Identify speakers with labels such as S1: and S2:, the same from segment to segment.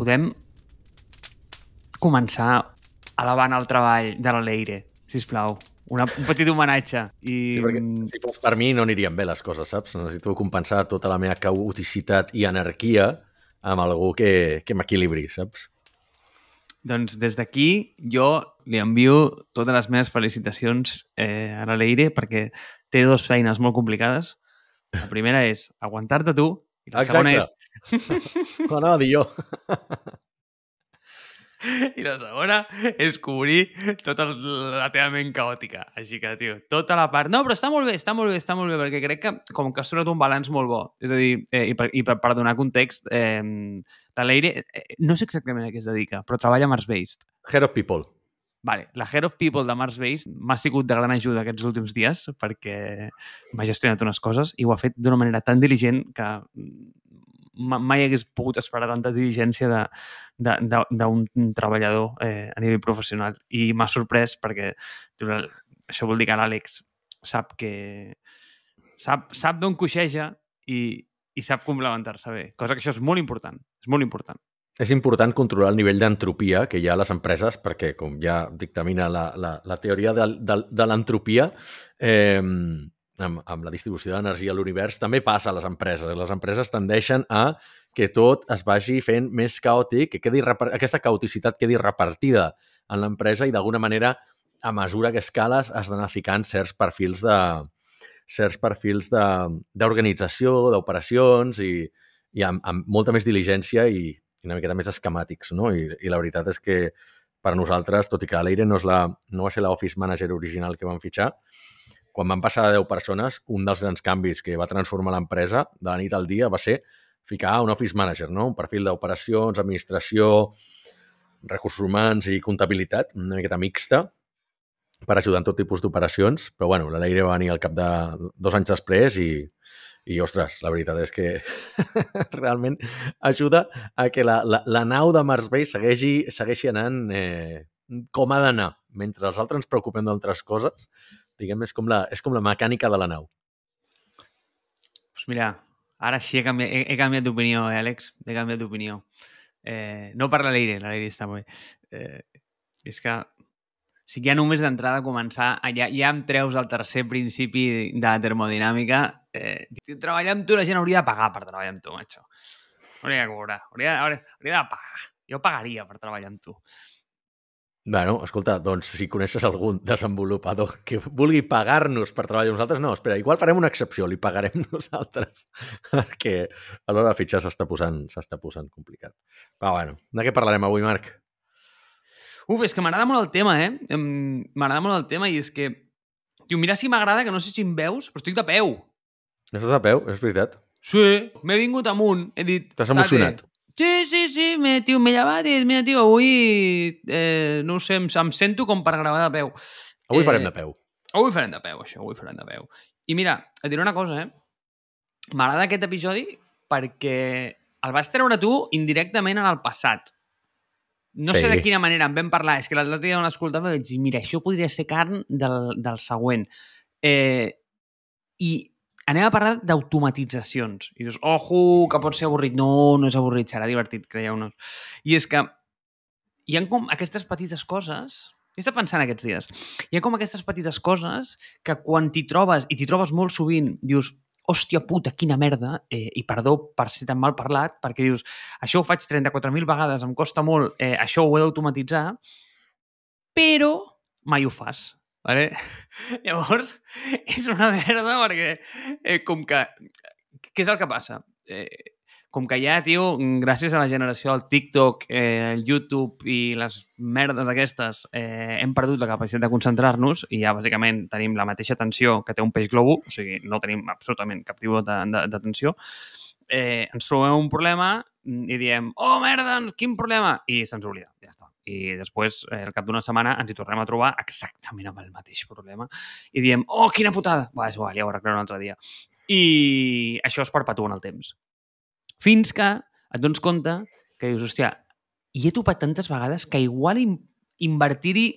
S1: podem començar elevant el treball de la Leire, sisplau. Una, un petit homenatge. I...
S2: Sí, perquè si fos per mi no anirien bé les coses, saps? Necessito compensar tota la meva caoticitat i anarquia amb algú que, que m'equilibri, saps?
S1: Doncs des d'aquí jo li envio totes les meves felicitacions eh, a la Leire perquè té dues feines molt complicades. La primera és aguantar-te tu i la segona és...
S2: Ho anava a dir jo.
S1: I la segona és cobrir tota la teva ment caòtica. Així que, tio, tota la part... No, però està molt bé, està molt bé, està molt bé, perquè crec que com que ha sortit un balanç molt bo. És a dir, eh, i, per, i per, per donar context, eh, la Leire, eh, no sé exactament a què es dedica, però treballa a Mars Based.
S2: Head of People.
S1: Vale, la Head of People de Mars Based m'ha sigut de gran ajuda aquests últims dies perquè m'ha gestionat unes coses i ho ha fet d'una manera tan diligent que mai hagués pogut esperar tanta diligència d'un treballador eh, a nivell professional. I m'ha sorprès perquè això vol dir que l'Àlex sap que sap, sap d'on coixeja i, i sap complementar-se bé. Cosa que això és molt important. És molt important.
S2: És important controlar el nivell d'entropia que hi ha a les empreses perquè, com ja dictamina la, la, la teoria de, de, de l'entropia, eh, amb, amb la distribució d'energia a l'univers, també passa a les empreses. Les empreses tendeixen a que tot es vagi fent més caòtic, que quedi, aquesta caoticitat quedi repartida en l'empresa i d'alguna manera, a mesura que escales, has d'anar ficant certs perfils de certs perfils d'organització, d'operacions i, i amb, amb molta més diligència i, i una miqueta més esquemàtics, no? I, I la veritat és que per nosaltres, tot i que l'Eire no, és la, no va ser l'office manager original que vam fitxar, quan van passar de 10 persones, un dels grans canvis que va transformar l'empresa de la nit al dia va ser ficar un office manager, no? un perfil d'operacions, administració, recursos humans i comptabilitat, una miqueta mixta, per ajudar en tot tipus d'operacions, però bueno, la Leire va venir al cap de dos anys després i, i ostres, la veritat és que realment ajuda a que la, la, la nau de Mars Bay segueixi, segueixi anant eh, com ha d'anar. Mentre els altres ens preocupem d'altres coses, Diguem, és com la, és com la mecànica de la nau.
S1: Pues mira, ara sí he canviat, he, he canviat d'opinió, eh, Àlex? He canviat d'opinió. Eh, no per la Leire, la Leire està molt bé. Eh, és que si ja només d'entrada començar, ja, ja em treus el tercer principi de la termodinàmica, eh, treballar amb tu la gent hauria de pagar per treballar amb tu, macho. Hauria de cobrar, hauria, hauria, hauria de pagar. Jo pagaria per treballar amb tu.
S2: Bueno, escolta, doncs si coneixes algun desenvolupador que vulgui pagar-nos per treballar amb nosaltres, no, espera, igual farem una excepció, li pagarem nosaltres, perquè a l'hora de fitxar s'està posant, posant complicat. Però bueno, de què parlarem avui, Marc?
S1: Uf, és que m'agrada molt el tema, eh? M'agrada molt el tema i és que... Tio, mira si m'agrada, que no sé si em veus, però estic de peu.
S2: Estàs de peu, és veritat.
S1: Sí, m'he vingut amunt, he dit...
S2: T'has emocionat.
S1: Sí, sí, sí, me, tio, m'he llevat i mira, tio, avui, eh, no sé, em, em sento com per gravar de peu.
S2: Avui eh, farem de peu.
S1: Avui farem de peu, això, avui farem de peu. I mira, et diré una cosa, eh? M'agrada aquest episodi perquè el vas treure tu indirectament en el passat. No sí. sé de quina manera en vam parlar, és que l'altre dia on l'escoltava vaig dir, mira, això podria ser carn del, del següent. Eh, I anem a parlar d'automatitzacions. I dius, ojo, que pot ser avorrit. No, no és avorrit, serà divertit, creieu-nos. I és que hi ha com aquestes petites coses he estat pensant aquests dies. Hi ha com aquestes petites coses que quan t'hi trobes, i t'hi trobes molt sovint, dius, hòstia puta, quina merda, eh, i perdó per ser tan mal parlat, perquè dius, això ho faig 34.000 vegades, em costa molt, eh, això ho he d'automatitzar, però mai ho fas. Vale? Llavors, és una merda perquè eh, com que... Què és el que passa? Eh, com que ja, tio, gràcies a la generació del TikTok, eh, el YouTube i les merdes aquestes, eh, hem perdut la capacitat de concentrar-nos i ja, bàsicament, tenim la mateixa tensió que té un peix globo, o sigui, no tenim absolutament cap tipus d'atenció. Eh, ens trobem un problema i diem, oh, merda, quin problema? I se'ns oblida, ja està i després, eh, al cap d'una setmana, ens hi tornem a trobar exactament amb el mateix problema i diem, oh, quina putada! Va, és igual, ja ho arreglaré un altre dia. I això es perpetua en el temps. Fins que et dones compte que dius, hòstia, i he topat tantes vegades que igual invertir-hi,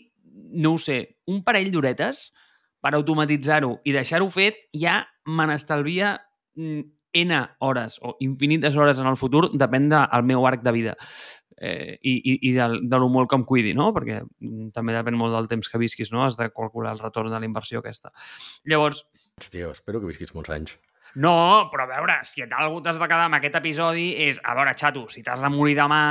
S1: no ho sé, un parell d'horetes per automatitzar-ho i deixar-ho fet ja me n'estalvia mm, N hores o infinites hores en el futur depèn del meu arc de vida eh, i, i, i de, de lo molt que em cuidi, no? Perquè mm, també depèn molt del temps que visquis, no? Has de calcular el retorn de la inversió aquesta. Llavors...
S2: Hòstia, espero que visquis molts anys.
S1: No, però a veure, si algú t'has de quedar amb aquest episodi és, a veure, xato, si t'has de morir demà,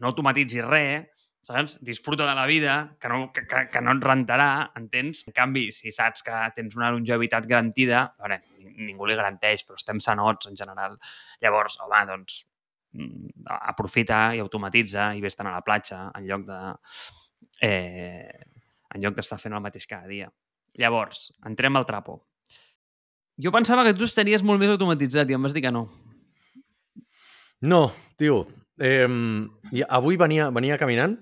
S1: no automatitzis res, saps? Disfruta de la vida, que no, que, que, que no et rentarà, entens? En canvi, si saps que tens una longevitat garantida, a veure, ningú li garanteix, però estem sanots en general. Llavors, home, doncs, aprofita i automatitza i vés a la platja en lloc de... Eh, en lloc d'estar fent el mateix cada dia. Llavors, entrem al trapo. Jo pensava que tu estaries molt més automatitzat i em vas dir que no.
S2: No, tio. Eh, avui venia, venia caminant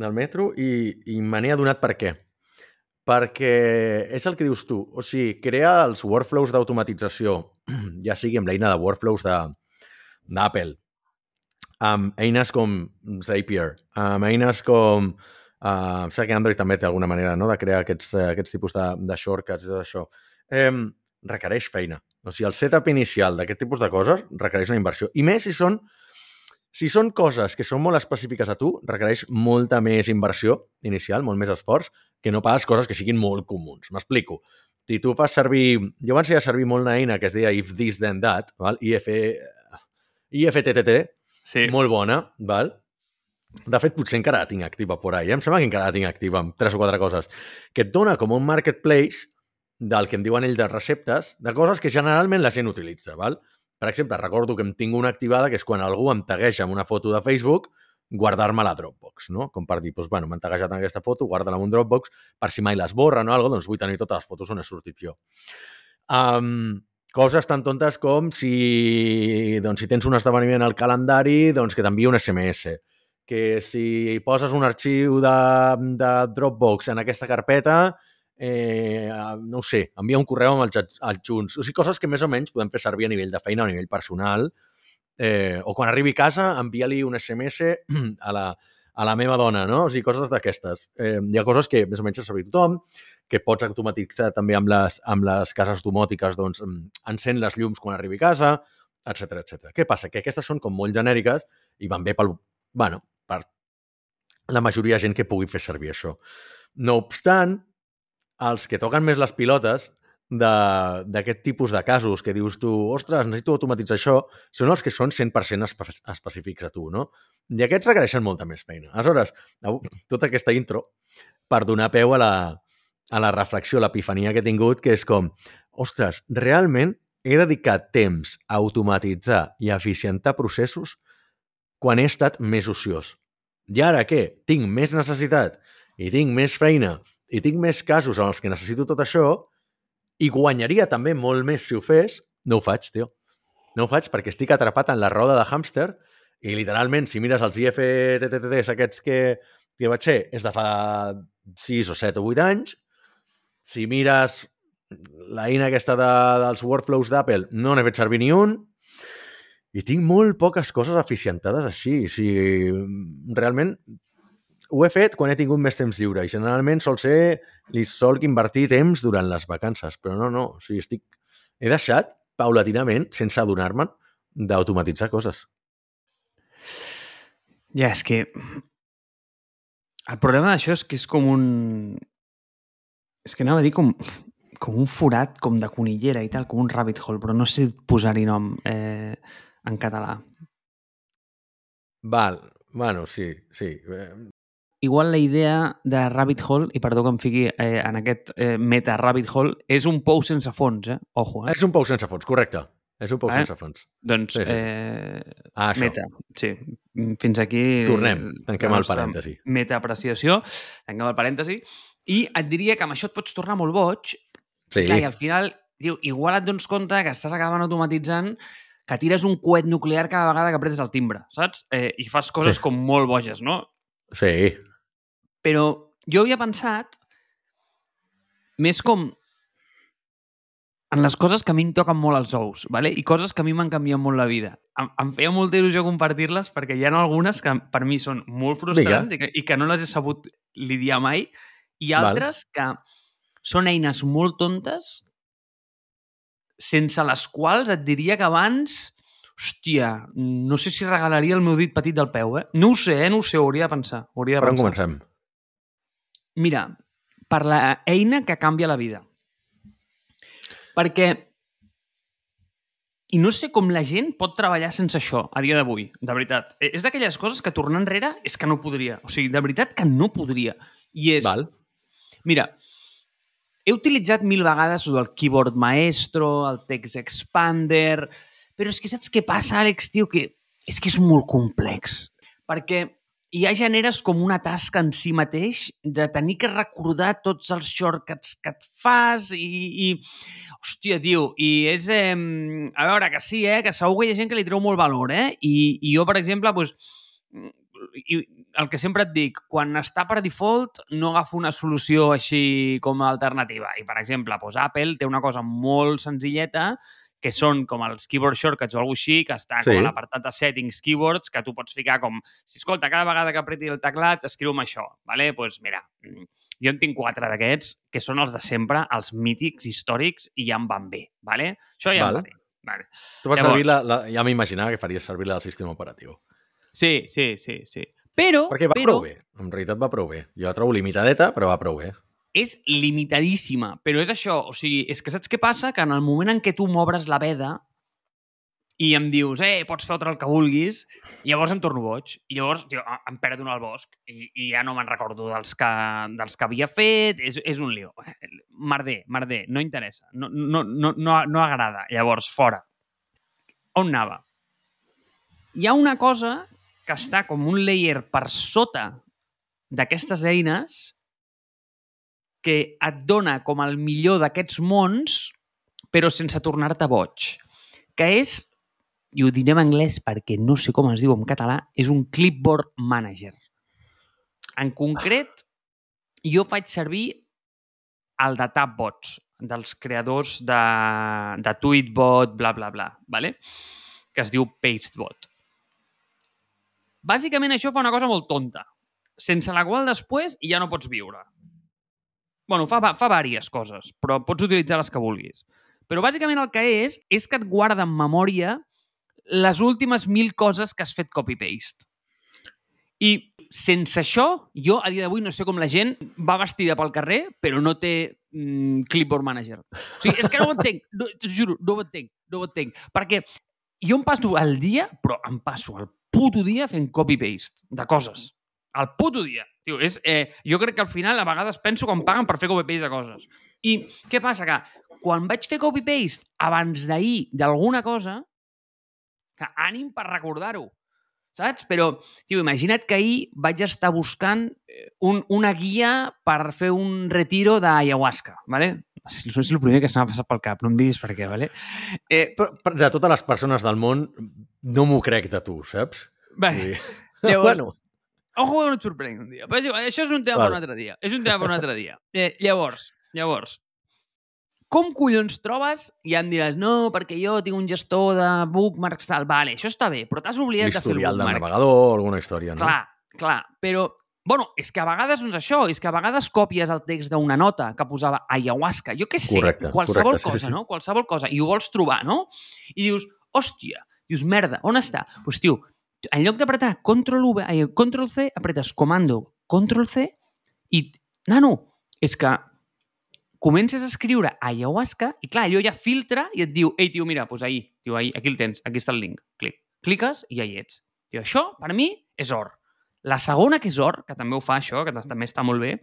S2: del metro i, i me n'he adonat per què. Perquè és el que dius tu. O sigui, crear els workflows d'automatització, ja sigui amb l'eina de workflows d'Apple, amb eines com Zapier, amb eines com... Uh, sé que Android també té alguna manera no, de crear aquests, uh, aquests tipus de, de shortcuts i tot això. Eh, requereix feina. O sigui, el setup inicial d'aquest tipus de coses requereix una inversió. I més si són, si són coses que són molt específiques a tu, requereix molta més inversió inicial, molt més esforç, que no pas coses que siguin molt comuns. M'explico. Si tu fas servir... Jo vaig a servir molt una eina que es deia If This Then That, val? IF, IFTTT,
S1: sí.
S2: molt bona, val? De fet, potser encara la tinc activa por ahí. Eh? Em sembla que encara la tinc activa amb tres o quatre coses. Que et dona com un marketplace del que em diuen ells de receptes, de coses que generalment la gent utilitza. Val? Per exemple, recordo que em tinc una activada que és quan algú em tagueja amb una foto de Facebook guardar-me la Dropbox, no? Com per dir, doncs, bueno, m'han taguejat en aquesta foto, guarda-la en un Dropbox, per si mai l'esborren o alguna cosa, doncs vull tenir totes les fotos on he sortit jo. Um, coses tan tontes com si, doncs, si tens un esdeveniment al calendari, doncs que t'envia un SMS que si poses un arxiu de, de Dropbox en aquesta carpeta, eh, no ho sé, envia un correu amb els adjunts. O sigui, coses que més o menys podem fer servir a nivell de feina o a nivell personal. Eh, o quan arribi a casa, envia-li un SMS a la, a la meva dona, no? O sigui, coses d'aquestes. Eh, hi ha coses que més o menys ha servit tothom, que pots automatitzar també amb les, amb les cases domòtiques, doncs encén les llums quan arribi a casa, etc etc. Què passa? Que aquestes són com molt genèriques i van bé pel, bueno, per la majoria de gent que pugui fer servir això. No obstant, els que toquen més les pilotes d'aquest tipus de casos que dius tu, ostres, necessito automatitzar això, són els que són 100% espe específics a tu, no? I aquests requereixen molta més feina. Aleshores, tota aquesta intro per donar peu a la, a la reflexió, l'epifania que he tingut, que és com, ostres, realment he dedicat temps a automatitzar i a eficientar processos quan he estat més ociós. I ara què? Tinc més necessitat i tinc més feina i tinc més casos en els que necessito tot això i guanyaria també molt més si ho fes, no ho faig, tio. No ho faig perquè estic atrapat en la roda de hàmster i literalment, si mires els IFTTTs aquests que, que vaig ser, és de fa 6 o 7 o 8 anys. Si mires la eina aquesta de, dels workflows d'Apple, no n'he fet servir ni un. I tinc molt poques coses eficientades així. O sigui, realment ho he fet quan he tingut més temps lliure i generalment sol ser, li sol invertir temps durant les vacances, però no, no, o sigui, estic... he deixat paulatinament, sense adonar-me'n, d'automatitzar coses.
S1: Ja, és que el problema d'això és que és com un... És que anava a dir com, com un forat, com de conillera i tal, com un rabbit hole, però no sé posar-hi nom. Eh, en català.
S2: Val, bueno, sí, sí.
S1: Igual la idea de Rabbit Hole, i perdó que em fiqui eh, en aquest eh, meta Rabbit Hole, és un pou sense fons, eh? Ojo, eh?
S2: És un pou sense fons, correcte. És un pou eh? sense fons.
S1: Doncs, sí, sí, sí. eh,
S2: ah, això.
S1: meta, sí. Fins aquí...
S2: Tornem, tanquem el parèntesi.
S1: Meta-apreciació, tanquem el parèntesi, i et diria que amb això et pots tornar molt boig,
S2: sí.
S1: clar, i al final, diu, igual et dones compte que estàs acabant automatitzant que tires un coet nuclear cada vegada que apretes el timbre, saps? Eh, I fas coses sí. com molt boges, no?
S2: Sí.
S1: Però jo havia pensat més com en les coses que a mi em toquen molt els ous, ¿vale? i coses que a mi m'han canviat molt la vida. Em, em feia molta il·lusió compartir-les perquè hi ha algunes que per mi són molt frustrants i que, i que no les he sabut lidiar mai, i altres Val. que són eines molt tontes sense les quals et diria que abans hòstia, no sé si regalaria el meu dit petit del peu, eh? No ho sé, eh? No ho sé, ho hauria de pensar. Ho hauria de
S2: Per on
S1: pensar.
S2: comencem?
S1: Mira, per la eina que canvia la vida. Perquè... I no sé com la gent pot treballar sense això a dia d'avui, de veritat. Eh, És d'aquelles coses que tornar enrere és que no podria. O sigui, de veritat que no podria. I és...
S2: Val.
S1: Mira, he utilitzat mil vegades el keyboard maestro, el text expander, però és que saps què passa, Àlex, tio? Que és que és molt complex. Perquè ja generes com una tasca en si mateix de tenir que recordar tots els shortcuts que et fas i, i hòstia, tio, i és... Eh, a veure, que sí, eh, que segur que hi ha gent que li treu molt valor, eh? I, i jo, per exemple, doncs, i el que sempre et dic, quan està per default no agafo una solució així com a alternativa. I, per exemple, doncs Apple té una cosa molt senzilleta que són com els keyboard shortcuts o alguna així, que està sí. Com a l'apartat de settings keywords, que tu pots ficar com, si escolta, cada vegada que apreti el teclat, escriu'm això, vale? pues mira, mm, jo en tinc quatre d'aquests, que són els de sempre, els mítics, històrics, i ja em van bé, vale? Això ja
S2: Val.
S1: em va bé. Vale.
S2: Tu vas
S1: Llavors-
S2: servir la, la, ja m'imaginava que faries servir la del sistema operatiu.
S1: Sí, sí, sí, sí. Però,
S2: Perquè va
S1: però
S2: prou bé. En realitat va prou bé. Jo la trobo limitadeta, però va prou bé.
S1: és limitadíssima, però és això, o sigui, és que saps què passa? Que en el moment en què tu m'obres la veda i em dius, eh, pots fotre el que vulguis, llavors em torno boig. I llavors tio, em perdo el bosc i, i ja no me'n recordo dels que, dels que havia fet. És, és un lío. Merder, merder, no interessa. No, no, no, no, no agrada. Llavors, fora. On anava? Hi ha una cosa que està com un layer per sota d'aquestes eines que et dona com el millor d'aquests mons, però sense tornar-te boig. Que és, i ho diré en anglès perquè no sé com es diu en català, és un clipboard manager. En concret, jo faig servir el de Tapbots, dels creadors de, de Tweetbot, bla, bla, bla, vale? que es diu Pastebot. Bàsicament això fa una cosa molt tonta, sense la qual després ja no pots viure. bueno, fa, fa diverses coses, però pots utilitzar les que vulguis. Però bàsicament el que és, és que et guarda en memòria les últimes mil coses que has fet copy-paste. I sense això, jo a dia d'avui no sé com la gent va vestida pel carrer, però no té mm, clipboard manager. O sigui, és que no ho entenc, no, t'ho juro, no ho entenc, no ho entenc. Perquè jo em passo el dia, però em passo el puto dia fent copy-paste de coses. El puto dia. Tio, és, eh, jo crec que al final a vegades penso em paguen per fer copy-paste de coses. I què passa? Que quan vaig fer copy-paste abans d'ahir d'alguna cosa, que ànim per recordar-ho, saps? Però, tio, imagina't que ahir vaig estar buscant eh, un, una guia per fer un retiro d'ayahuasca, ¿vale? És és el primer que se m'ha passat pel cap, no em diguis per què, ¿vale? Eh,
S2: Però, però de totes les persones del món, no m'ho crec de tu, saps?
S1: vale,
S2: Vull dir,
S1: llavors,
S2: bueno,
S1: Ojo que no et sorprenc un dia. Però això és un tema
S2: Val.
S1: per un altre dia. És un tema per un altre dia. Eh, llavors, llavors, com collons trobes? I ja em diràs, no, perquè jo tinc un gestor de bookmarks, tal. Vale, això està bé, però t'has oblidat de fer el
S2: l'historial del
S1: bookmark.
S2: navegador alguna història, no?
S1: Clar, clar, però... Bueno, és que a vegades és això, és que a vegades copies el text d'una nota que posava ayahuasca, jo què sé,
S2: Correcte,
S1: qualsevol
S2: correcte,
S1: cosa,
S2: sí, sí.
S1: no? Qualsevol cosa, i ho vols trobar, no? I dius, hòstia, dius, merda, on està? Doncs, pues, tio, en lloc d'apretar Control V, ai, Control C, apretes comando Control C i, nano, és que comences a escriure ayahuasca i clar, allò ja filtra i et diu, ei, tio, mira, doncs ahí, tio, ahí, aquí el tens, aquí està el link. Clic. Cliques i ja hi ets. Tio, això, per mi, és or. La segona, que és or, que també ho fa això, que també està molt bé,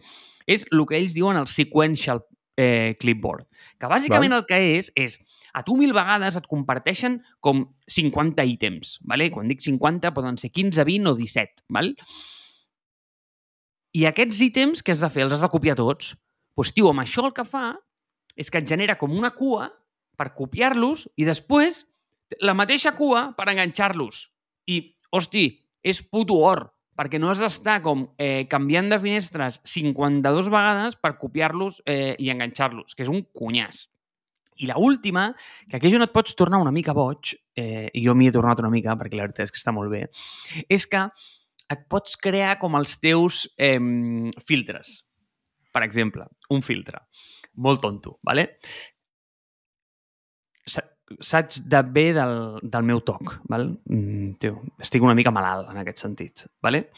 S1: és el que ells diuen el sequential eh, clipboard. Que bàsicament
S2: Val.
S1: el que és, és a tu mil vegades et comparteixen com 50 ítems. ¿vale? Quan dic 50 poden ser 15, 20 o 17. ¿val? I aquests ítems que has de fer? Els has de copiar tots. Doncs, tio, amb això el que fa és que et genera com una cua per copiar-los i després la mateixa cua per enganxar-los. I, hosti, és puto or, perquè no has d'estar com eh, canviant de finestres 52 vegades per copiar-los eh, i enganxar-los, que és un cunyàs. I la última, que aquí és on et pots tornar una mica boig, eh, i jo m'hi he tornat una mica, perquè la veritat és que està molt bé, és que et pots crear com els teus eh, filtres. Per exemple, un filtre. Molt tonto, ¿vale? Saps de bé del, del meu toc, val? Mm, tio, estic una mica malalt en aquest sentit, vale?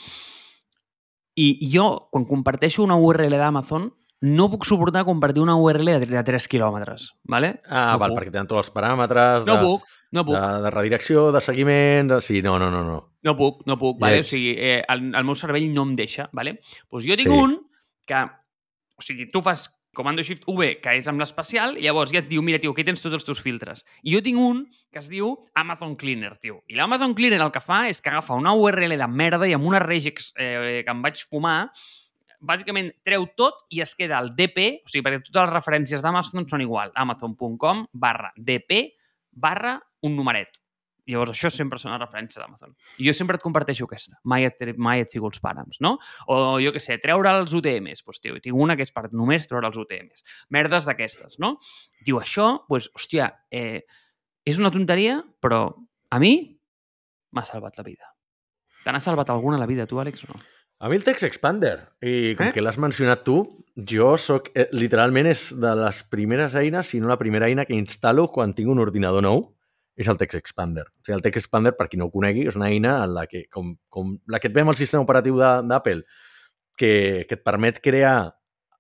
S1: I jo, quan comparteixo una URL d'Amazon, no puc suportar compartir una URL de, de 3 quilòmetres, vale?
S2: Ah,
S1: no
S2: val,
S1: puc.
S2: perquè tenen tots els paràmetres
S1: No
S2: de,
S1: puc, no puc.
S2: de, de redirecció, de seguiment... De... Sí, no, no, no, no.
S1: No puc, no puc, vale? O
S2: ets.
S1: sigui, eh, el, el meu cervell no em deixa, vale? Pues jo tinc
S2: Sí.
S1: un que... O sigui, tu fas Comando Shift V, que és amb l'especial, i llavors ja et diu, mira, tio, aquí tens tots els teus filtres. I jo tinc un que es diu Amazon Cleaner, tio. I l'Amazon Cleaner el que fa és que agafa una URL de merda i amb una regex eh, que em vaig fumar, bàsicament treu tot i es queda el DP, o sigui, perquè totes les referències d'Amazon són igual, amazon.com barra DP barra un numeret. Llavors, això sempre són les referències d'Amazon. I jo sempre et comparteixo aquesta. Mai et, mai et fico els params, no? O jo què sé, treure els UTMs. Doncs, tio, tinc una que és per només treure els UTMs. Merdes d'aquestes, no? Diu, això, doncs, hòstia, eh, és una tonteria, però a mi m'ha salvat la vida. Te n'ha salvat alguna la vida, tu, Àlex, o no?
S2: A mi el Text Expander, i com
S1: Eh?
S2: que l'has mencionat tu, jo sóc, eh, literalment és de les primeres eines, si no la primera eina que instal·lo quan tinc un ordinador nou, és el Text Expander. O sigui, el Text Expander, per qui no ho conegui, és una eina en la que, com, com la que et ve amb el sistema operatiu d'Apple, que, que et permet crear,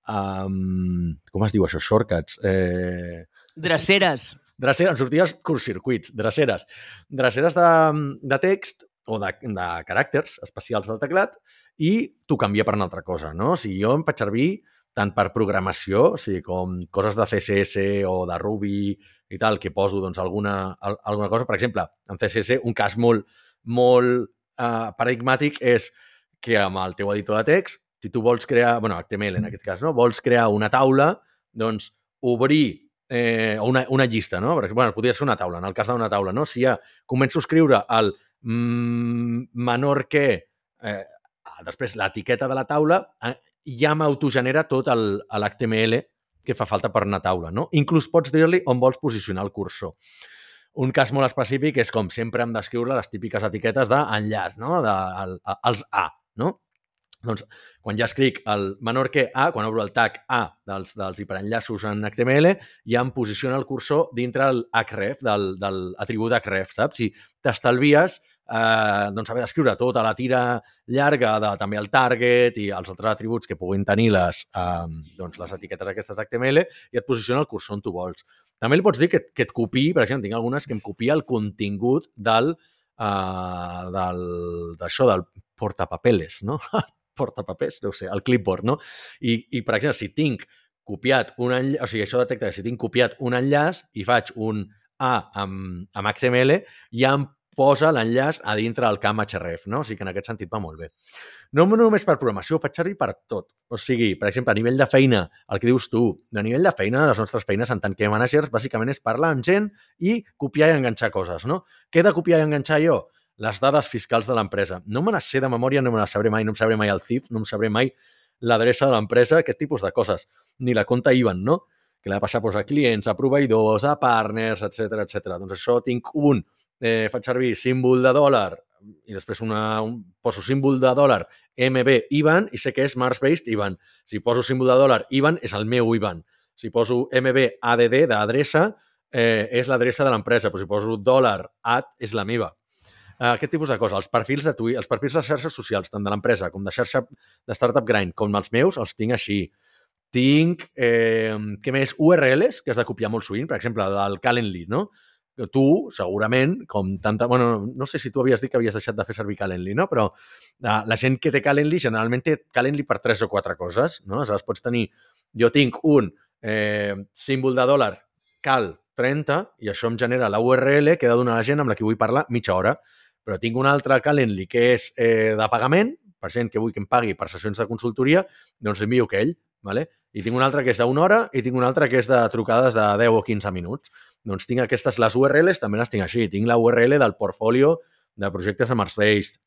S2: um, com es diu això, shortcuts, eh,
S1: Dreceres.
S2: Dreceres, em sorties curtcircuits, dreceres. Dreceres de, de text o de, de caràcters especials del teclat i t'ho canvia per una altra cosa, no? O sigui, jo em faig servir tant per programació, o sigui, com coses de CSS o de Ruby i tal, que poso doncs, alguna, al- alguna cosa. Per exemple, en CSS, un cas molt, molt eh, paradigmàtic és que amb el teu editor de text, si tu vols crear, bueno, HTML en aquest cas, no? vols crear una taula, doncs obrir eh, una, una llista, no? Perquè, bueno, podria ser una taula, en el cas d'una taula, no? Si ja començo a escriure el mm, menor que, eh, després l'etiqueta de la taula, eh, ja m'autogenera tot l'HTML que fa falta per una taula, no? Inclús pots dir-li on vols posicionar el cursor. Un cas molt específic és com sempre hem d'escriure les típiques etiquetes d'enllaç, no? De, el, els A, no? Doncs quan ja escric el menor que A, quan obro el tag A dels, dels hiperenllaços en HTML, ja em posiciona el cursor dintre el href, del, del atribut href, saps? Si t'estalvies eh, doncs haver d'escriure tota la tira llarga de també el target i els altres atributs que puguin tenir les, eh, doncs les etiquetes aquestes HTML i et posiciona el cursor on tu vols. També li pots dir que, que et copiï, per exemple, tinc algunes que em copia el contingut del del, d'això, del portapapeles, no? portapapers, no sé, el clipboard, no? I, I, per exemple, si tinc copiat un enllaç, o sigui, això detecta que si tinc copiat un enllaç i faig un A amb, amb HTML, ja em posa l'enllaç a dintre del camp href, no? O sigui que en aquest sentit va molt bé. No només per programació, ho faig servir per tot. O sigui, per exemple, a nivell de feina, el que dius tu, a nivell de feina, les nostres feines en tant que managers, bàsicament és parlar amb gent i copiar i enganxar coses, no? Què he de copiar i enganxar jo? Les dades fiscals de l'empresa. No me les sé de memòria, no me les sabré mai, no em sabré mai el CIF, no em sabré mai l'adreça de l'empresa, aquest tipus de coses. Ni la compta IBAN, no? Que l'ha de passar doncs, a clients, a proveïdors, a partners, etc etc. Doncs això tinc un, eh, faig servir símbol de dòlar i després una, un, poso símbol de dòlar MB IBAN i sé que és Mars-based IBAN. Si poso símbol de dòlar IBAN és el meu IBAN. Si poso MB ADD d'adreça eh, és l'adreça de l'empresa, però si poso dòlar AD és la meva. Uh, aquest tipus de coses. Els perfils de Twitter, els perfils de xarxes socials, tant de l'empresa com de xarxa de Startup Grind, com els meus, els tinc així. Tinc, eh, què més? URLs, que has de copiar molt sovint, per exemple, del Calendly, no? Tu, segurament, com tanta... Bueno, no sé si tu havies dit que havies deixat de fer servir Calendly, no? Però uh, la gent que té Calendly generalment té Calendly per tres o quatre coses, no? Aleshores pots tenir... Jo tinc un eh, símbol de dòlar cal 30 i això em genera la URL que he de donar a la gent amb la que vull parlar mitja hora. Però tinc un altre Calendly que és eh, de pagament, per gent que vull que em pagui per sessions de consultoria, doncs envio aquell, ¿vale? i tinc un altre que és d'una hora i tinc un altre que és de trucades de 10 o 15 minuts. Doncs tinc aquestes, les URLs també les tinc així. Tinc la URL del portfolio de projectes de Mars-Based,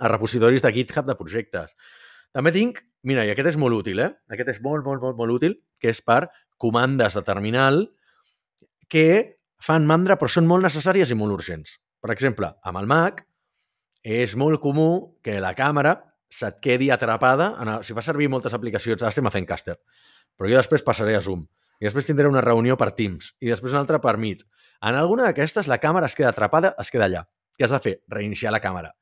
S2: a repositoris de GitHub de projectes. També tinc, mira, i aquest és molt útil, eh? Aquest és molt, molt, molt, molt útil, que és per comandes de terminal que fan mandra però són molt necessàries i molt urgents. Per exemple, amb el Mac és molt comú que la càmera se't quedi atrapada, en el, si fa servir moltes aplicacions, ara estem a Zencaster, però jo després passaré a Zoom. I després tindré una reunió per Teams, i després una altra per Meet. En alguna d'aquestes la càmera es queda atrapada, es queda allà. Què has de fer? Reiniciar la càmera.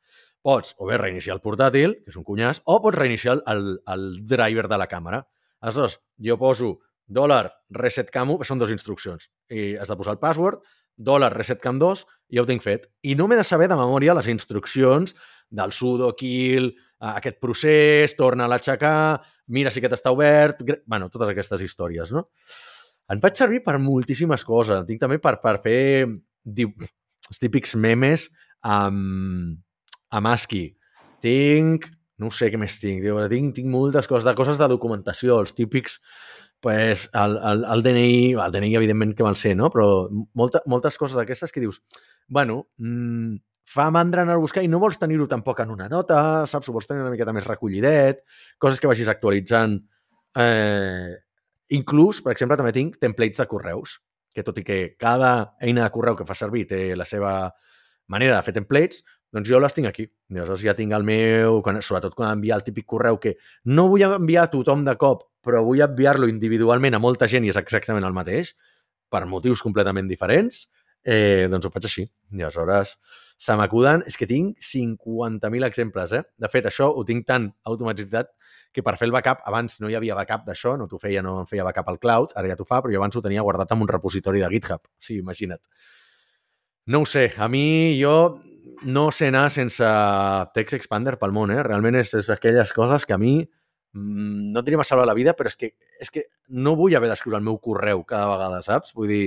S2: Pots o bé reiniciar el portàtil, que és un cunyàs, o pots reiniciar el, el driver de la càmera. Aleshores, jo poso dòlar reset camo, que són dues instruccions. I has de posar el password, dòlar reset cam 2, i ja ho tinc fet. I no m'he de saber de memòria les instruccions del sudo kill, aquest procés, torna a l'aixecar, mira si aquest està obert... bueno, totes aquestes històries, no? En faig servir per moltíssimes coses. Tinc també per, per fer els típics memes amb, amb ASCII. Tinc... No sé què més tinc. Tinc, tinc moltes coses, de coses de documentació, els típics pues, el, el, el DNI, el DNI evidentment que me'l sé, no? però molta, moltes coses d'aquestes que dius, bueno, mmm, fa mandra anar a buscar i no vols tenir-ho tampoc en una nota, saps? Ho vols tenir una miqueta més recollidet, coses que vagis actualitzant. Eh, inclús, per exemple, també tinc templates de correus, que tot i que cada eina de correu que fa servir té la seva manera de fer templates, doncs jo les tinc aquí. Llavors ja tinc el meu, quan, sobretot quan enviar el típic correu que no vull enviar a tothom de cop, però vull enviar-lo individualment a molta gent i és exactament el mateix, per motius completament diferents, eh, doncs ho faig així. I aleshores se m'acuden, és que tinc 50.000 exemples, eh? De fet, això ho tinc tan automatitzat que per fer el backup, abans no hi havia backup d'això, no t'ho feia, no em feia backup al cloud, ara ja t'ho fa, però jo abans ho tenia guardat en un repositori de GitHub. Sí, imagina't. No ho sé, a mi jo no sé anar sense Text Expander pel món, eh? Realment és, és aquelles coses que a mi mmm, no tenia massa la vida, però és que, és que no vull haver d'escriure el meu correu cada vegada, saps? Vull dir,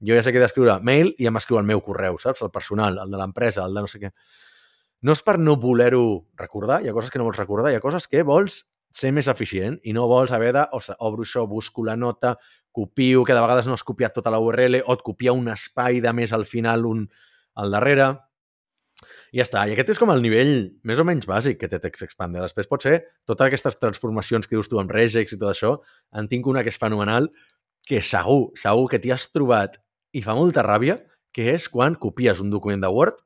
S2: jo ja sé que he d'escriure mail i ja m'escriu el meu correu, saps? El personal, el de l'empresa, el de no sé què. No és per no voler-ho recordar, hi ha coses que no vols recordar, hi ha coses que vols ser més eficient i no vols haver de, o sigui, obro això, busco la nota, copio, que de vegades no has copiat tota la URL, o et copia un espai de més al final, un al darrere. I ja està. I aquest és com el nivell més o menys bàsic que té Text Expander. Després pot ser totes aquestes transformacions que dius tu amb regex i tot això. En tinc una que és fenomenal, que segur, segur que t'hi has trobat i fa molta ràbia, que és quan copies un document de Word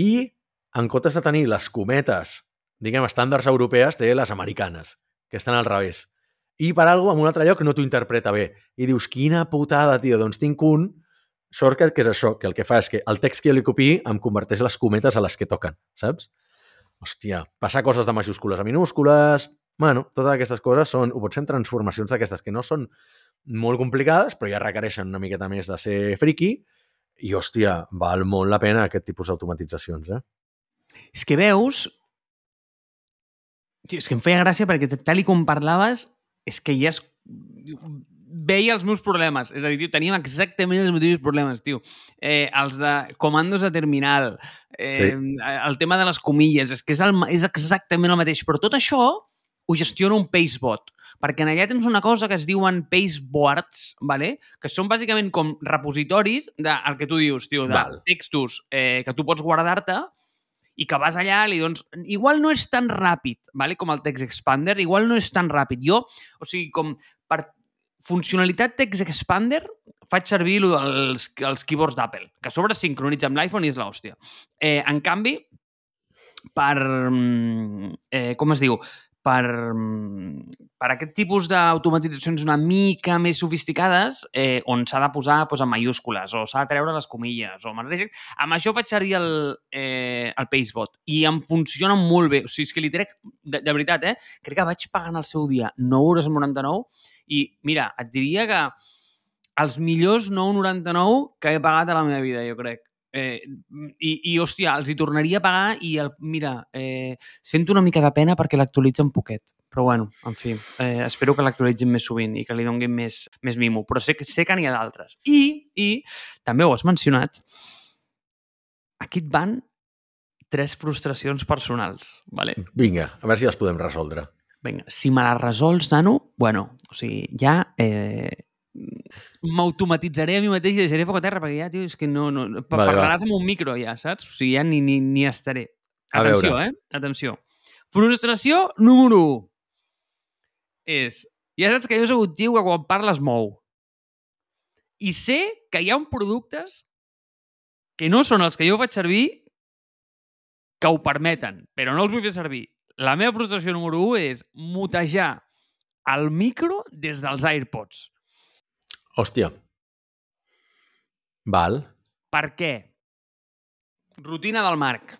S2: i en comptes de tenir les cometes, diguem, estàndards europees, té les americanes, que estan al revés. I per alguna en un altre lloc no t'ho interpreta bé. I dius, quina putada, tio, doncs tinc un shortcut que és això, que el que fa és que el text que jo li copiï em converteix les cometes a les que toquen, saps? Hòstia, passar coses de majúscules a minúscules... Bueno, totes aquestes coses són, ho pot ser transformacions d'aquestes que no són molt complicades, però ja requereixen una miqueta més de ser friki i, hòstia, val molt la pena aquest tipus d'automatitzacions, eh?
S1: És que veus... Tio, és que em feia gràcia perquè tal i com parlaves, és que ja es... veia els meus problemes. És a dir, tio, teníem exactament els mateixos problemes, tio. Eh, els de comandos de terminal, eh, sí. el tema de les comilles, és que és, el, és exactament el mateix. Però tot això ho gestiona un Pacebot perquè en allà tens una cosa que es diuen paceboards, vale? que són bàsicament com repositoris del de, que tu dius, tio, de Val. textos eh, que tu pots guardar-te i que vas allà i doncs, igual no és tan ràpid, vale? com el Text Expander, igual no és tan ràpid. Jo, o sigui, com per funcionalitat Text Expander faig servir els, els keyboards d'Apple, que a sobre sincronitza amb l'iPhone i és l'hòstia. Eh, en canvi, per... Mm, eh, com es diu? Per, mm, per aquest tipus d'automatitzacions una mica més sofisticades, eh, on s'ha de posar doncs, en mayúscules o s'ha de treure les comilles o amb, això faig servir el, eh, el Pacebot i em funciona molt bé. O sigui, és que li trec, de, de veritat, eh, crec que vaig pagar en el seu dia 9,99 i mira, et diria que els millors 9,99 que he pagat a la meva vida, jo crec. Eh, i, I, hòstia, els hi tornaria a pagar i, el, mira, eh, sento una mica de pena perquè l'actualitza un poquet. Però, bueno, en fi, eh, espero que l'actualitzin més sovint i que li donguin més, més mimo. Però sé, sé que n'hi ha d'altres. I, I, també ho has mencionat, aquí et van tres frustracions personals. Vale?
S2: Vinga, a veure si les podem resoldre.
S1: Vinga, si me les resols, Nano, bueno, o sigui, ja eh, m'automatitzaré a mi mateix i deixaré foc a terra, perquè ja, tio, és que no... no vale, parlaràs va. amb un micro ja, saps? O sigui, ja ni, ni, ni estaré. Atenció, eh? Atenció. Frustració número 1 és... Ja saps que jo soc un tio que quan parles mou. I sé que hi ha un productes que no són els que jo faig servir que ho permeten, però no els vull fer servir. La meva frustració número 1 és mutejar el micro des dels AirPods.
S2: Hòstia. Val.
S1: Per què? Rutina del Marc.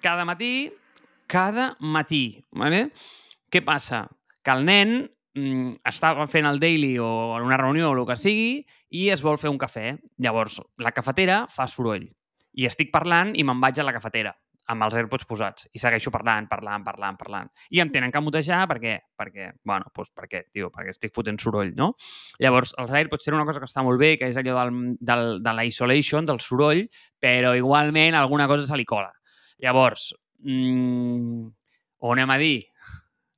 S1: Cada matí, cada matí, ¿vale? Què passa? Que el nen mm, estava fent el daily o en una reunió o el que sigui i es vol fer un cafè. Llavors, la cafetera fa soroll. I estic parlant i me'n vaig a la cafetera amb els AirPods posats i segueixo parlant, parlant, parlant, parlant. I em tenen que mutejar perquè, perquè bueno, doncs perquè, tio, perquè estic fotent soroll, no? Llavors, els AirPods tenen una cosa que està molt bé, que és allò del, del, de la isolation, del soroll, però igualment alguna cosa se li cola. Llavors, mmm, o anem a dir,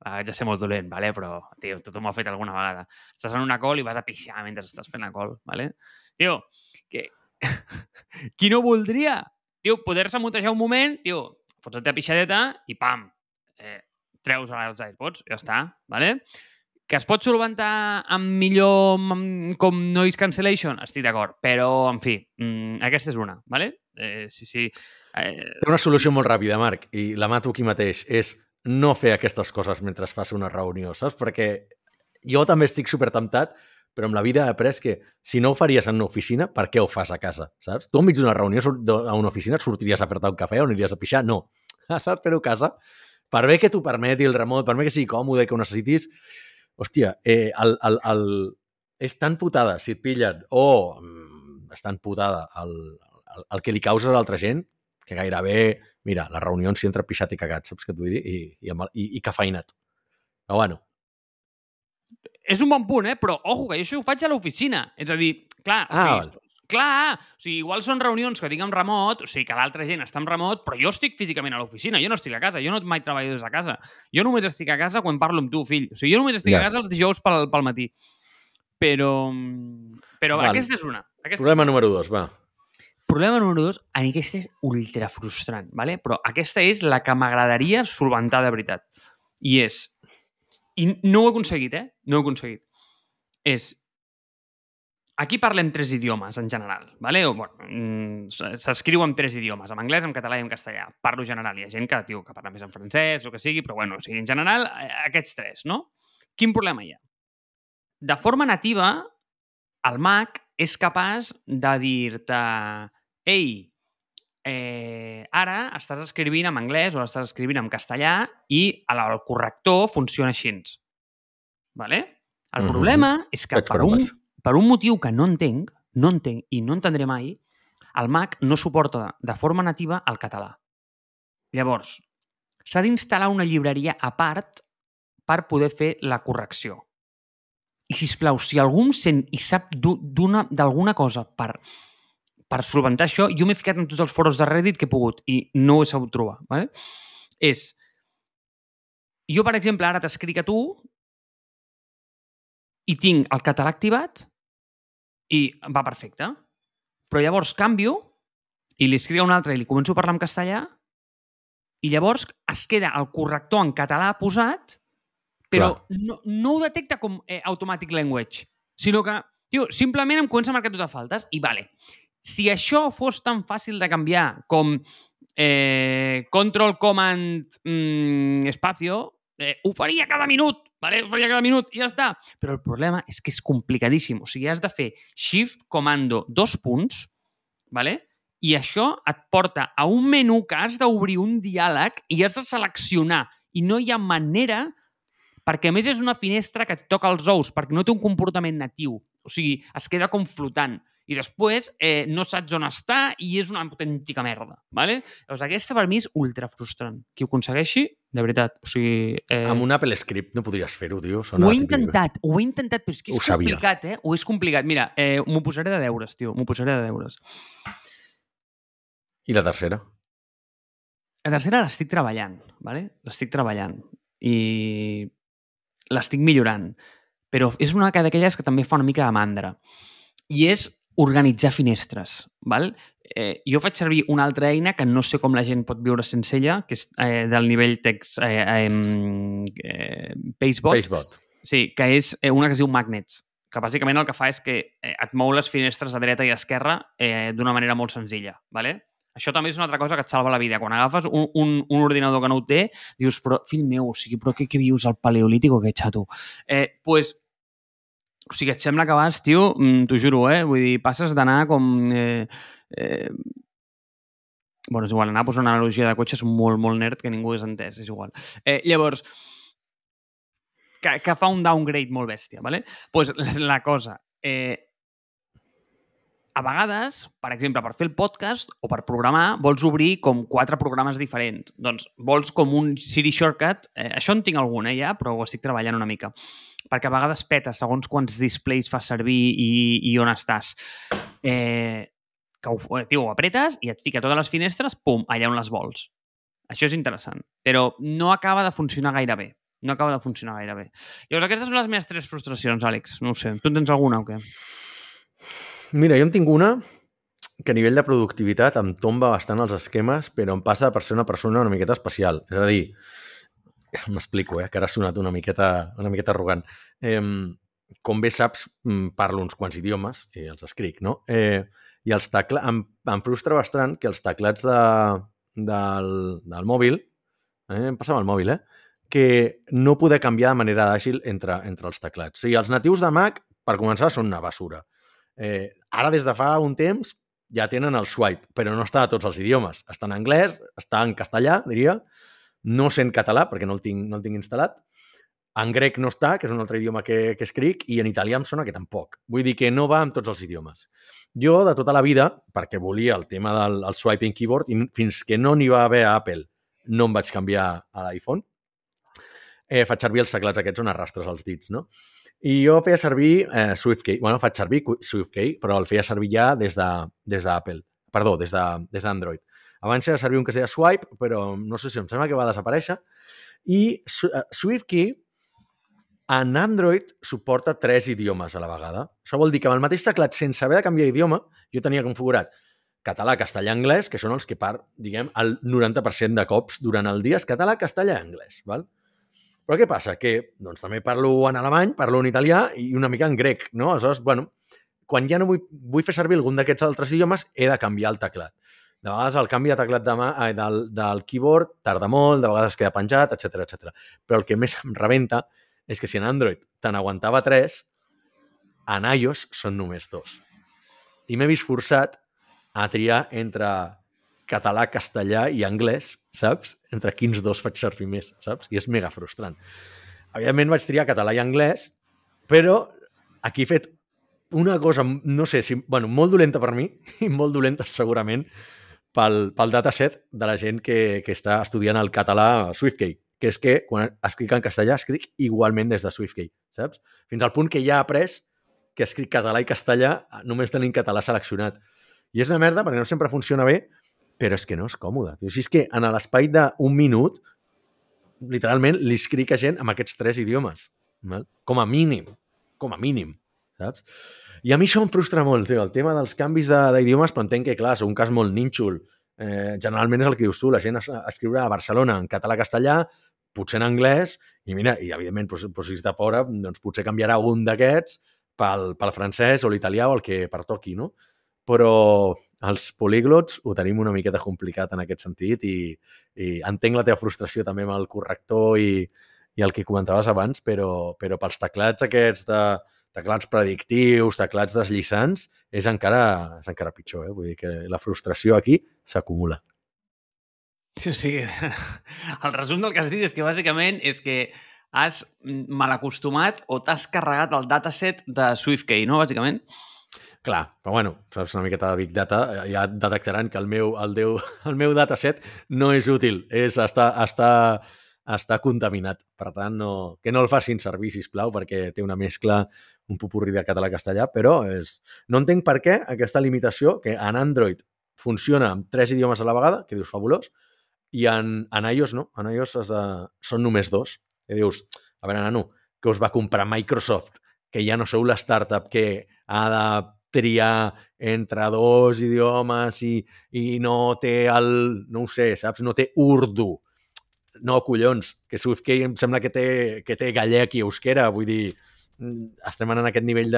S1: ah, ja ser molt dolent, vale? però, tio, tothom ho ha fet alguna vegada. Estàs en una col i vas a pixar mentre estàs fent la col, vale? Tio, que... qui no voldria tio, poder-se mutejar un moment, tio, fots la teva pixadeta i pam, eh, treus els AirPods, ja està, ¿vale? Que es pot solventar amb millor com noise cancellation? Estic d'acord, però, en fi, mmm, aquesta és una, ¿vale? Eh, sí, sí.
S2: Eh... Té una solució molt ràpida, Marc, i la mato aquí mateix. És no fer aquestes coses mentre fas una reunió, saps? Perquè jo també estic super temptat però amb la vida he après que si no ho faries en una oficina, per què ho fas a casa, saps? Tu enmig d'una reunió a una oficina et sortiries a fer-te un cafè o aniries a pixar? No. Saps fer-ho a casa? Per bé que t'ho permeti el remot, per bé que sigui còmode, que ho necessitis, hòstia, eh, el, el, el, és tan putada si et pillen o mm, és tan putada el, el, el que li causes a l'altra gent que gairebé, mira, les reunions s'hi entra pixat i cagat, saps què et vull dir? I, i, i, i cafeinat. Però bueno,
S1: és un bon punt, eh? Però, ojo, que jo això ho faig a l'oficina. És a dir, clar, ah, o sigui, clar, o sigui, igual són reunions que tinc en remot, o sigui, que l'altra gent està en remot, però jo estic físicament a l'oficina, jo no estic a casa, jo no mai treballo des de casa. Jo només estic a casa quan parlo amb tu, fill. O sigui, jo només estic yeah. a casa els dijous pel, pel matí. Però, però Val. aquesta és una. Aquesta
S2: Problema és... número dos, va.
S1: Problema número dos, aquesta és ultra frustrant, ¿vale? però aquesta és la que m'agradaria solventar de veritat. I és, i no ho he aconseguit, eh? No ho he aconseguit. És... Aquí parlem tres idiomes, en general. ¿vale? O, bueno, mm, S'escriu en tres idiomes, en anglès, en català i en castellà. Parlo general. Hi ha gent que, tio, que parla més en francès, o que sigui, però bueno, o sigui, en general, eh, aquests tres, no? Quin problema hi ha? De forma nativa, el Mac és capaç de dir-te ei, eh, ara estàs escrivint en anglès o estàs escrivint en castellà i el corrector funciona així. Vale? El mm -hmm. problema és que per un, per un motiu que no entenc, no entenc i no entendré mai, el Mac no suporta de forma nativa el català. Llavors, s'ha d'instal·lar una llibreria a part per poder fer la correcció. I, si plau, si algú em sent i sap d'alguna cosa per per solventar això, jo m'he ficat en tots els foros de Reddit que he pogut i no ho he sabut trobar. ¿vale? És, jo, per exemple, ara t'escric a tu i tinc el català activat i va perfecte. Però llavors canvio i li escric a un altre i li començo a parlar en castellà i llavors es queda el corrector en català posat però no, no ho detecta com eh, automatic language, sinó que, tio, simplement em comença a marcar totes faltes i vale. Si això fos tan fàcil de canviar com eh, control command mm, espacio, eh, ho faria cada minut, ¿vale? ho faria cada minut i ja està. Però el problema és que és complicadíssim. O sigui, has de fer shift comando dos punts, ¿vale? i això et porta a un menú que has d'obrir un diàleg i has de seleccionar i no hi ha manera perquè a més és una finestra que et toca els ous perquè no té un comportament natiu. O sigui, es queda com flotant i després eh, no saps on està i és una autèntica merda. ¿vale? Llavors, aquesta per mi és ultra frustrant. Qui ho aconsegueixi, de veritat. O sigui,
S2: eh... Amb un Apple Script no podries fer-ho, tio.
S1: Sona ho he intentat, ho he intentat, però és que és ho complicat, sabia. eh? Ho és complicat. Mira, eh, m'ho posaré de deures, tio. M'ho posaré de deures.
S2: I la tercera?
S1: La tercera l'estic treballant, ¿vale? l'estic treballant i l'estic millorant. Però és una d'aquelles que també fa una mica de mandra. I és organitzar finestres. Val? Eh, jo faig servir una altra eina que no sé com la gent pot viure sense ella, que és eh, del nivell text eh, eh, Pacebot.
S2: Pacebot.
S1: Sí, que és eh, una que es diu Magnets, que bàsicament el que fa és que eh, et mou les finestres a dreta i a esquerra eh, d'una manera molt senzilla. Vale? Això també és una altra cosa que et salva la vida. Quan agafes un, un, un ordinador que no ho té, dius, però, fill meu, o sigui, però què, què vius al paleolític o què, xato? Eh, pues, O sigui, et sembla que vas, tio, mm, t'ho juro, eh? Vull dir, passes d'anar com... Eh, eh, bueno, és igual, anar a posar una analogia de cotxe és molt, molt nerd que ningú és entès, és igual. Eh, llavors, que, que fa un downgrade molt bèstia, ¿vale? pues la, la cosa, eh, a vegades, per exemple, per fer el podcast o per programar, vols obrir com quatre programes diferents. Doncs vols com un Siri Shortcut. Eh, això en tinc algun, eh, ja, però ho estic treballant una mica. Perquè a vegades peta segons quants displays fa servir i, i on estàs. Eh, que ho, eh, tio, ho apretes i et fica totes les finestres, pum, allà on les vols. Això és interessant. Però no acaba de funcionar gaire bé. No acaba de funcionar gaire bé. Llavors, aquestes són les meves tres frustracions, Àlex. No ho sé. Tu en tens alguna o què?
S2: Mira, jo en tinc una que a nivell de productivitat em tomba bastant els esquemes, però em passa per ser una persona una miqueta especial. És a dir, m'explico, eh, que ara ha sonat una miqueta, una miqueta arrogant. Eh, com bé saps, mm, parlo uns quants idiomes i els escric, no? Eh, I els teclats... Em, em frustra bastant que els teclats de, del, del mòbil, eh, em passava el mòbil, eh? que no poder canviar de manera àgil entre, entre els teclats. O sigui, els natius de Mac, per començar, són una basura. Eh, ara, des de fa un temps, ja tenen el swipe, però no està a tots els idiomes. Està en anglès, està en castellà, diria, no sé en català, perquè no el tinc, no el tinc instal·lat, en grec no està, que és un altre idioma que, que escric, i en italià em sona que tampoc. Vull dir que no va amb tots els idiomes. Jo, de tota la vida, perquè volia el tema del el swiping keyboard, i fins que no n'hi va haver a Apple, no em vaig canviar a l'iPhone, eh, faig servir els teclats aquests on arrastres els dits, no? I jo feia servir eh, SwiftKey. Bueno, faig servir SwiftKey, però el feia servir ja des d'Apple. De, des Perdó, des d'Android. De, des Abans feia servir un que es deia Swipe, però no sé si em sembla que va desaparèixer. I eh, SwiftKey en Android suporta tres idiomes a la vegada. Això vol dir que amb el mateix teclat, sense haver de canviar idioma, jo tenia configurat català, castellà, anglès, que són els que part, diguem, el 90% de cops durant el dia és català, castellà, anglès. Val? Però què passa? Que doncs, també parlo en alemany, parlo en italià i una mica en grec, no? Aleshores, bueno, quan ja no vull, vull fer servir algun d'aquests altres idiomes, he de canviar el teclat. De vegades el canvi de teclat de mà, eh, del, del keyboard tarda molt, de vegades queda penjat, etc etc. Però el que més em rebenta és que si en Android te n'aguantava tres, en iOS són només dos. I m'he vist forçat a triar entre català, castellà i anglès, saps? Entre quins dos faig servir més, saps? I és mega frustrant. Evidentment vaig triar català i anglès, però aquí he fet una cosa, no sé, si, bueno, molt dolenta per mi i molt dolenta segurament pel, pel dataset de la gent que, que està estudiant el català SwiftKey, que és que quan escric en castellà escric igualment des de SwiftKey, saps? Fins al punt que ja he après que escric català i castellà només tenint català seleccionat. I és una merda perquè no sempre funciona bé, però és que no és còmode. O sigui, és que en l'espai d'un minut, literalment, li escric a gent amb aquests tres idiomes. Val? Com a mínim. Com a mínim. Saps? I a mi això em frustra molt, tio, el tema dels canvis d'idiomes, però entenc que, clar, és un cas molt nínxol. Eh, generalment és el que dius tu, la gent es, escriure a Barcelona en català-castellà, potser en anglès, i mira, i evidentment, doncs, doncs, si està fora, doncs potser canviarà un d'aquests pel, pel francès o l'italià o el que pertoqui, no? Però els políglots ho tenim una miqueta complicat en aquest sentit i, i entenc la teva frustració també amb el corrector i, i el que comentaves abans, però, però pels teclats aquests de teclats predictius, teclats deslliçants, és encara, és encara pitjor. Eh? Vull dir que la frustració aquí s'acumula.
S1: Sí, sí. El resum del que has dit és que bàsicament és que has malacostumat o t'has carregat el dataset de SwiftKey, no? Bàsicament.
S2: Clar, però bueno, fas una miqueta de Big Data, eh, ja detectaran que el meu, el, Déu, el meu dataset no és útil, és, està, està, està contaminat. Per tant, no, que no el facin servir, sisplau, perquè té una mescla, un pupurri de català-castellà, però és... no entenc per què aquesta limitació, que en Android funciona amb tres idiomes a la vegada, que dius fabulós, i en, en iOS no, en iOS de... són només dos. I dius, a veure, nano, que us va comprar Microsoft, que ja no sou la startup que ha de triar entre dos idiomes i, i no té el... no ho sé, saps? No té urdu. No, collons, que SwiftKey em sembla que té, que té gallec i euskera, vull dir, mm, estem en aquest nivell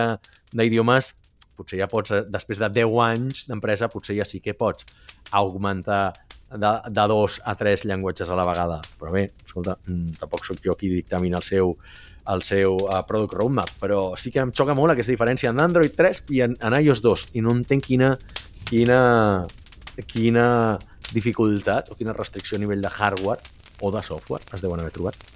S2: d'idiomes, potser ja pots, eh, després de 10 anys d'empresa, potser ja sí que pots augmentar de, de dos a tres llenguatges a la vegada. Però bé, escolta, mm, tampoc sóc jo qui dictamina el seu, el seu uh, product roadmap, però sí que em xoca molt aquesta diferència en Android 3 i en, en iOS 2 i no entenc quina, quina, quina dificultat o quina restricció a nivell de hardware o de software es deuen haver trobat.